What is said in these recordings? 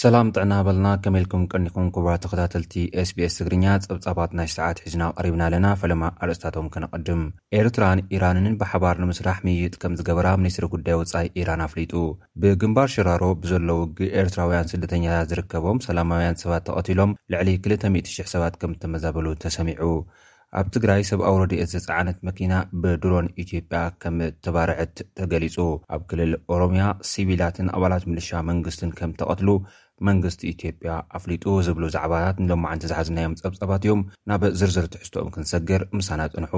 ሰላም ጥዕና በልና ከመይ ኢልኩም ቀኒኹም ክቡራት ተኸታተልቲ ኤስቢኤስ ትግርኛ ጸብጻባት ናይ ሰዓት ሒዝና ቀሪብና ኣለና ፈለማ ኣርእስታቶም ከነቐድም ኤርትራን ኢራንን ብሓባር ንምስራሕ ምይይጥ ከም ዝገበራ ሚኒስትሪ ጉዳይ ወጻኢ ኢራን ኣፍሊጡ ብግንባር ሽራሮ ብዘሎ ውግእ ኤርትራውያን ስደተኛታት ዝርከቦም ሰላማውያን ሰባት ተቐቲሎም ልዕሊ 200,000 ሰባት ከም ተመዛበሉ ተሰሚዑ ኣብ ትግራይ ሰብኣዊ ረድኤት ዝፀዓነት መኪና ብድሮን ኢትዮጵያ ከምተባረዐት ተገሊፁ። ኣብ ክልል ኦሮሚያ ሲቪላትን ኣባላት ምልሻ መንግስትን ከምተቐትሉ መንግስቲ ኢትዮጵያ ኣፍሊጡ ዝብሉ ዛዕባታት ንሎማዓንቲ ዝሓዝናዮም ፀብፃባት እዮም። ናብ ዝርዝር ትሕዝቶኦም ክንሰግር ምሳና ፅንሑ።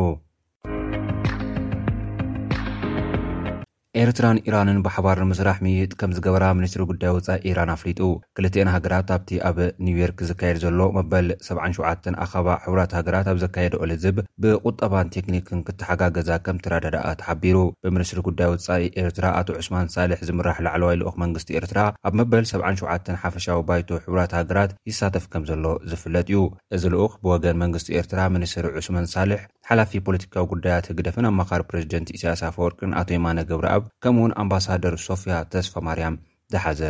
ኤርትራን ኢራንን ብሓባር ንምስራሕ ምይይጥ ከም ዝገበራ ሚኒስትሪ ጉዳይ ወጻኢ ኢራን ኣፍሊጡ። ክልቲኤን ሃገራት ኣብቲ ኣብ ኒውዮርክ ዝካየድ ዘሎ መበል ሰብዓን ሸውዓተን ኣኻባ ሕቡራት ሃገራት ኣብ ዘካየደኦ ልዝብ ብቁጠባን ቴክኒክን ክተሓጋገዛ ከም ተረዳድኣ ተሓቢሩ። ብሚኒስትሪ ጉዳይ ወጻኢ ኤርትራ ኣቶ ዑስማን ሳልሕ ዝምራሕ ላዕለዋይ ልኡኽ መንግስቲ ኤርትራ ኣብ መበል ሰብዓን ሸውዓተን ሓፈሻዊ ባይቶ ሕቡራት ሃገራት ይሳተፍ ከም ዘሎ ዝፍለጥ እዩ። እዚ ልኡኽ ብወገን መንግስቲ ኤርትራ ሚኒስትር ዑስመን ሳልሕ፣ ሓላፊ ፖለቲካዊ ጉዳያት ህግደፍን ኣማኻሪ ፕረዚደንት ኢሳያስ ኣፈወርቅን ኣቶ የማነ ገብረኣብ ከምኡ'ውን ኣምባሳደር ሶፍያ ተስፋማርያም ዝሓዘ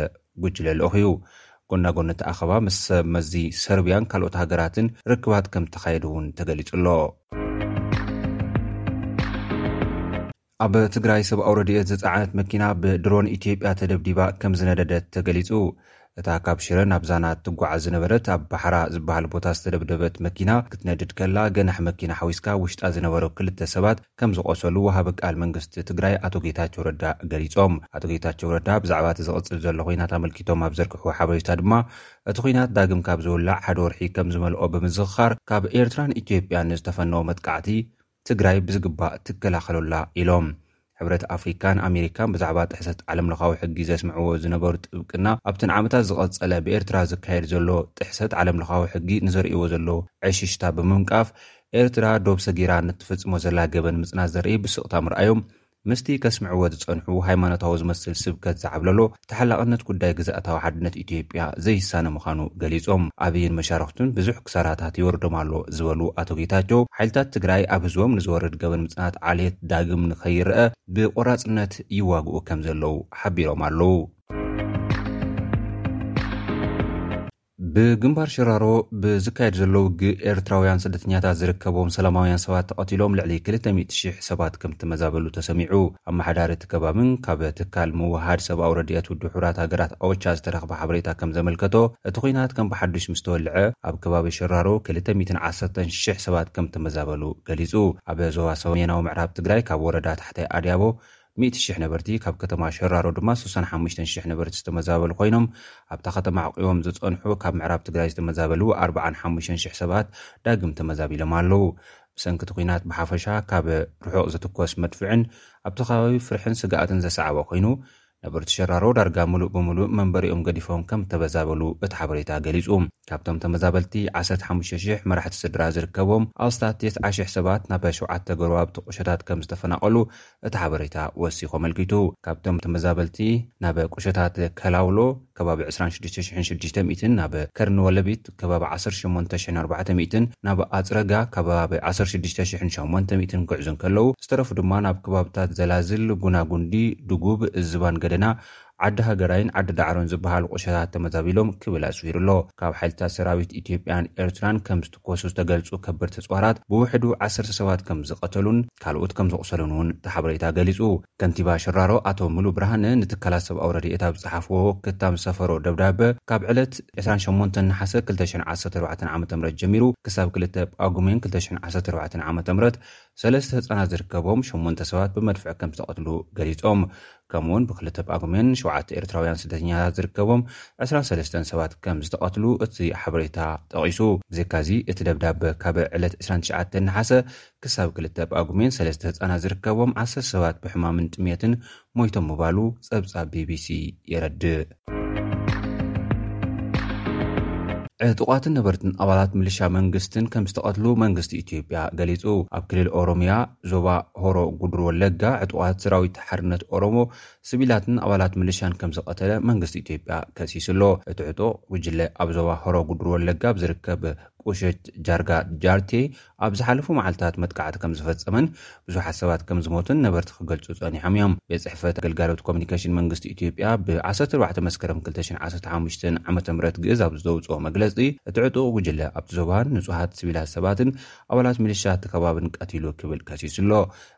ጉጅለ ልኡኽ እዩ። ጎና ጎኒ እቲ ኣኸባ ምስ ሰብ መዚ ሰርብያን ካልኦት ሃገራትን ርክባት ከምተኻየዱ እውን ተገሊጹ ኣሎ። ኣብ ትግራይ ሰብኣዊ ረድኤት ዝፀዓነት መኪና ብድሮን ኢትዮጵያ ተደብዲባ ከም ዝነደደት ተገሊፁ። እታ ካብ ሽረ ናብ ዛና እትጓዓዝ ዝነበረት ኣብ ባሕራ ዝበሃል ቦታ ዝተደብደበት መኪና ክትነድድ ከላ ገናሕ መኪና ሓዊስካ ውሽጣ ዝነበሩ ክልተ ሰባት ከም ዝቖሰሉ ወሃቢ ቃል መንግስቲ ትግራይ ኣቶ ጌታቸው ረዳ ገሊፆም። ኣቶ ጌታቸው ረዳ ብዛዕባ እቲ ዝቕፅል ዘሎ ኹናት ኣመልኪቶም ኣብ ዘርግሕዎ ሓበሬታ ድማ እቲ ኹናት ዳግም ካብ ዝውላዕ ሓደ ወርሒ ከም ዝመልኦ ብምዝኽኻር ካብ ኤርትራን ኢትዮጵያን ንዝተፈነወ መጥቃዕቲ ትግራይ ብዝግባእ ትከላኸሎላ ኢሎም። ሕብረት ኣፍሪካን ኣሜሪካን ብዛዕባ ጥሕሰት ዓለም ለኻዊ ሕጊ ዘስምዕዎ ዝነበሩ ጥብቅና ኣብቲ ንዓመታት ዝቐፀለ ብኤርትራ ዝካየድ ዘሎ ጥሕሰት ዓለም ለኻዊ ሕጊ ንዘርእይዎ ዘለዉ ዕሽሽታ ብምንቃፍ ኤርትራ ዶብ ሰጊራ ንትፍፅሞ ዘላ ገበን ምፅናት ዘርእይ ብስቕታ ምርኣዮም ምስቲ ከስምዕዎ ዝጸንሑ ሃይማኖታዊ ዝመስል ስብከት ዝዓብለሎ፣ ተሓላቕነት ጉዳይ ግዝኣታዊ ሓድነት ኢትዮጵያ ዘይሳነ ምዃኑ ገሊጾም። ኣብይን መሻርኽቱን ብዙሕ ክሳራታት ይወርዶም ኣሎ ዝበሉ ኣቶ ጌታቸው፣ ሓይልታት ትግራይ ኣብ ህዝቦም ንዝወርድ ገበን ምጽናት ዓሌት ዳግም ንከይረኣ ብቖራጽነት ይዋግኡ ከምዘለዉ ሓቢሮም ኣለዉ። ብግንባር ሽራሮ ብዝካየድ ዘሎ ውግእ ኤርትራውያን ስደተኛታት ዝርከቦም ሰላማውያን ሰባት ተቐቲሎም ልዕሊ ክልተ ሚእቲ ሽሕ ሰባት ከም እተመዛበሉ ተሰሚዑ። ኣመሓዳሪ እቲ ከባቢን ካብ ትካል ምውህሃድ ሰብኣዊ ረድኤት ውድብ ሕቡራት ሃገራት ኦቻ ዝተረኽበ ሓበሬታ ከም ዘመልከቶ እቲ ኲናት ከም ብሓዱሽ ምስ ተወልዐ ኣብ ከባቢ ሽራሮ ክልተ ሚእትን ዓሰርተን ሽሕ ሰባት ከም እተመዛበሉ ገሊጹ። ኣብ ዞባ ሰሜናዊ ምዕራብ ትግራይ ካብ ወረዳ ታሕታይ ኣድያቦ ሚእቲ ሽሕ ነበርቲ፣ ካብ ከተማ ሸራሮ ድማ ስሳን ሓሙሽተን ሽሕ ነበርቲ ዝተመዛበሉ ኮይኖም፣ ኣብታ ከተማ ኣዕቊቦም ዝጸንሑ ካብ ምዕራብ ትግራይ ዝተመዛበሉ ኣርብዓን ሓሙሽተን ሽሕ ሰባት ዳግም ተመዛቢሎም ኣለዉ። ብሰንኪ እቲ ኲናት ብሓፈሻ ካብ ርሑቕ ዝትኮስ መድፍዕን ኣብቲ ከባቢ ፍርሕን ስግኣትን ዘስዓበ ኮይኑ፣ ነበርቲ ሸራሮ ዳርጋ ምሉእ ብምሉእ መንበሪኦም ገዲፎም ከም እተበዛበሉ እቲ ሓበሬታ ገሊጹ። ካብቶም ተመዛበልቲ ዓሰርተ ሓሙሽተ ሽሕ መራሕቲ ስድራ ዝርከቦም ኣስታት ተስዓ ሽሕ ሰባት ናብ ሸውዓተ ጎረባብቲ ቁሸታት ከም ዝተፈናቐሉ እቲ ሓበሬታ ወሲኹ ኣመልኪቱ። ካብቶም ተመዛበልቲ ናብ ቁሸታት ከላውሎ፣ ከባቢ ዕስራን ሽዱሽተ ሽሕን ሽዱሽተ ሚእትን፣ ናብ ከርኒ ወለቢት፣ ከባቢ ዓሰርተ ሸሞንተ ሽሕን ኣርባዕተ ሚእትን፣ ናብ ኣጽረጋ፣ ከባቢ ዓሰርተ ሽዱሽተ ሽሕን ሸሞንተ ሚእትን ክግዕዙ እንከለዉ፣ ዝተረፉ ድማ ናብ ከባብታት ዘላዝል፣ ጉናጉንዲ፣ ድጉብ፣ ዝባን ገደና፣ ዓዲ ሃገራይን ዓዲ ዳዕሮን ዝበሃሉ ቁሸታት ተመዛቢሎም ክብል ኣስፊሩ'ሎ። ካብ ሓይልታት ሰራዊት ኢትዮጵያን ኤርትራን ከም ዝትኮሱ ዝተገልጹ ከበድቲ ኣጽዋራት ብውሕዱ ዓሰርተ ሰባት ከም ዝቐተሉን ካልኦት ከም ዘቑሰሉን እውን እቲ ሓበሬታ ገሊጹ። ከንቲባ ሽራሮ ኣቶ ሙሉ ብርሃነ ንትካላት ሰብኣዊ ረድኤት ኣብ ዝጸሓፍዎ ክታም ሰፈሮ ደብዳበ ካብ ዕለት ዕስራን ሸሞንተን ነሓሰ ክልተ ሽሕን ዓሰርተ ኣርባዕተን ዓመተ ምህረት ጀሚሩ ክሳብ ክልተ ጳጉሜን ክልተ ሽሕን ዓሰርተ ኣርባዕተን ዓመተ ምህረት ሰለስተ ህጻናት ዝርከቦም ሸሞንተ ሰባት ብመድፍዕ ከም ዝተቐትሉ ገሊጾም። ከምኡ'ውን ብክልተ ጳጉሜን ሸውዓተ ኤርትራውያን ስደተኛታት ዝርከቦም ዕስራን ሰለስተን ሰባት ከም ዝተቐትሉ እቲ ሓበሬታ ጠቒሱ። ብዘይካ'ዚ እቲ ደብዳበ ካብ ዕለት ዕስራን ትሽዓተን ነሓሰ ክሳብ ክልተ ጳጉሜን ሰለስተ ህጻናት ዝርከቦም ዓሰርተ ሰባት ብሕማምን ጥምየትን ሞይቶም ምባሉ ጸብጻብ ቢቢሲ የረድእ። ዕጡቓትን ነበርትን ኣባላት ምልሻ መንግስትን ከም ዝተቐትሉ መንግስቲ ኢትዮጵያ ገሊጹ። ኣብ ክልል ኦሮምያ ዞባ ሆሮ ጉድሩ ወለጋ ዕጡቓት ሰራዊት ሓርነት ኦሮሞ ስቢላትን ኣባላት ምልሻን ከም ዝቐተለ መንግስቲ ኢትዮጵያ ከሲሱ ኣሎ። እቲ ዕጡቕ ጉጅለ ኣብ ዞባ ሆሮ ጉድሩ ወለጋ ኣብ ዝርከብ ቁሸት ጃርጋ ጃርቴ ኣብ ዝሓለፉ መዓልታት መጥቃዕቲ ከም ዝፈጸመን ብዙሓት ሰባት ከም ዝሞቱን ነበርቲ ክገልጹ ጸኒሖም እዮም። ቤት ጽሕፈት ኣገልጋሎት ኮሚኒኬሽን መንግስቲ ኢትዮጵያ ብ ዓሰርተ ኣርባዕተ መስከረም ክልተ ሽሕን ዓሰርተ ሓሙሽተን ዓመተ ምህረት ግእዝ ኣብ ዘውጽኦ መግለጺ እቲ ዕጡቕ ጉጅለ ኣብቲ ዞባ ንጹሃት ሲቪላት ሰባትን ኣባላት ሚሊሻ እቲ ከባብን ቀቲሉ ክብል ከሲሱ ኣሎ።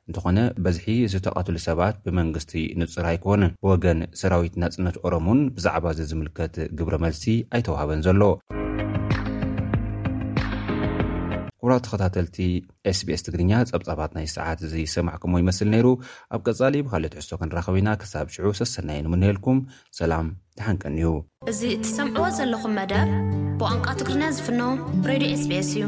እንተኾነ በዝሒ ዝተቐትሉ ሰባት ብመንግስቲ ንጹር ኣይኮነን። ብወገን ሰራዊት ናጽነት ኦሮሞን ብዛዕባዚ ዝምልከት ግብረ መልሲ ኣይተዋህበን ዘሎ። ክቡራት ተኸታተልቲ SBS ትግርኛ ጸብጻባት ናይ ሰዓት እዚ ዝሰማዕኩሞ ይመስል ነይሩ። ኣብ ቀጻሊ ብኻልእ ትሕዝቶ ክንራኸብ ኢና። ክሳብ ሽዑ ሰሰናዩ ንምነየልኩም። ሰላም ድሓን ቀንዩ። እዚ እትሰምዕዎ ዘለኹም መደብ ብቋንቋ ትግርኛ ዝፍኖ ሬድዮ ኤስቢኤስ እዩ።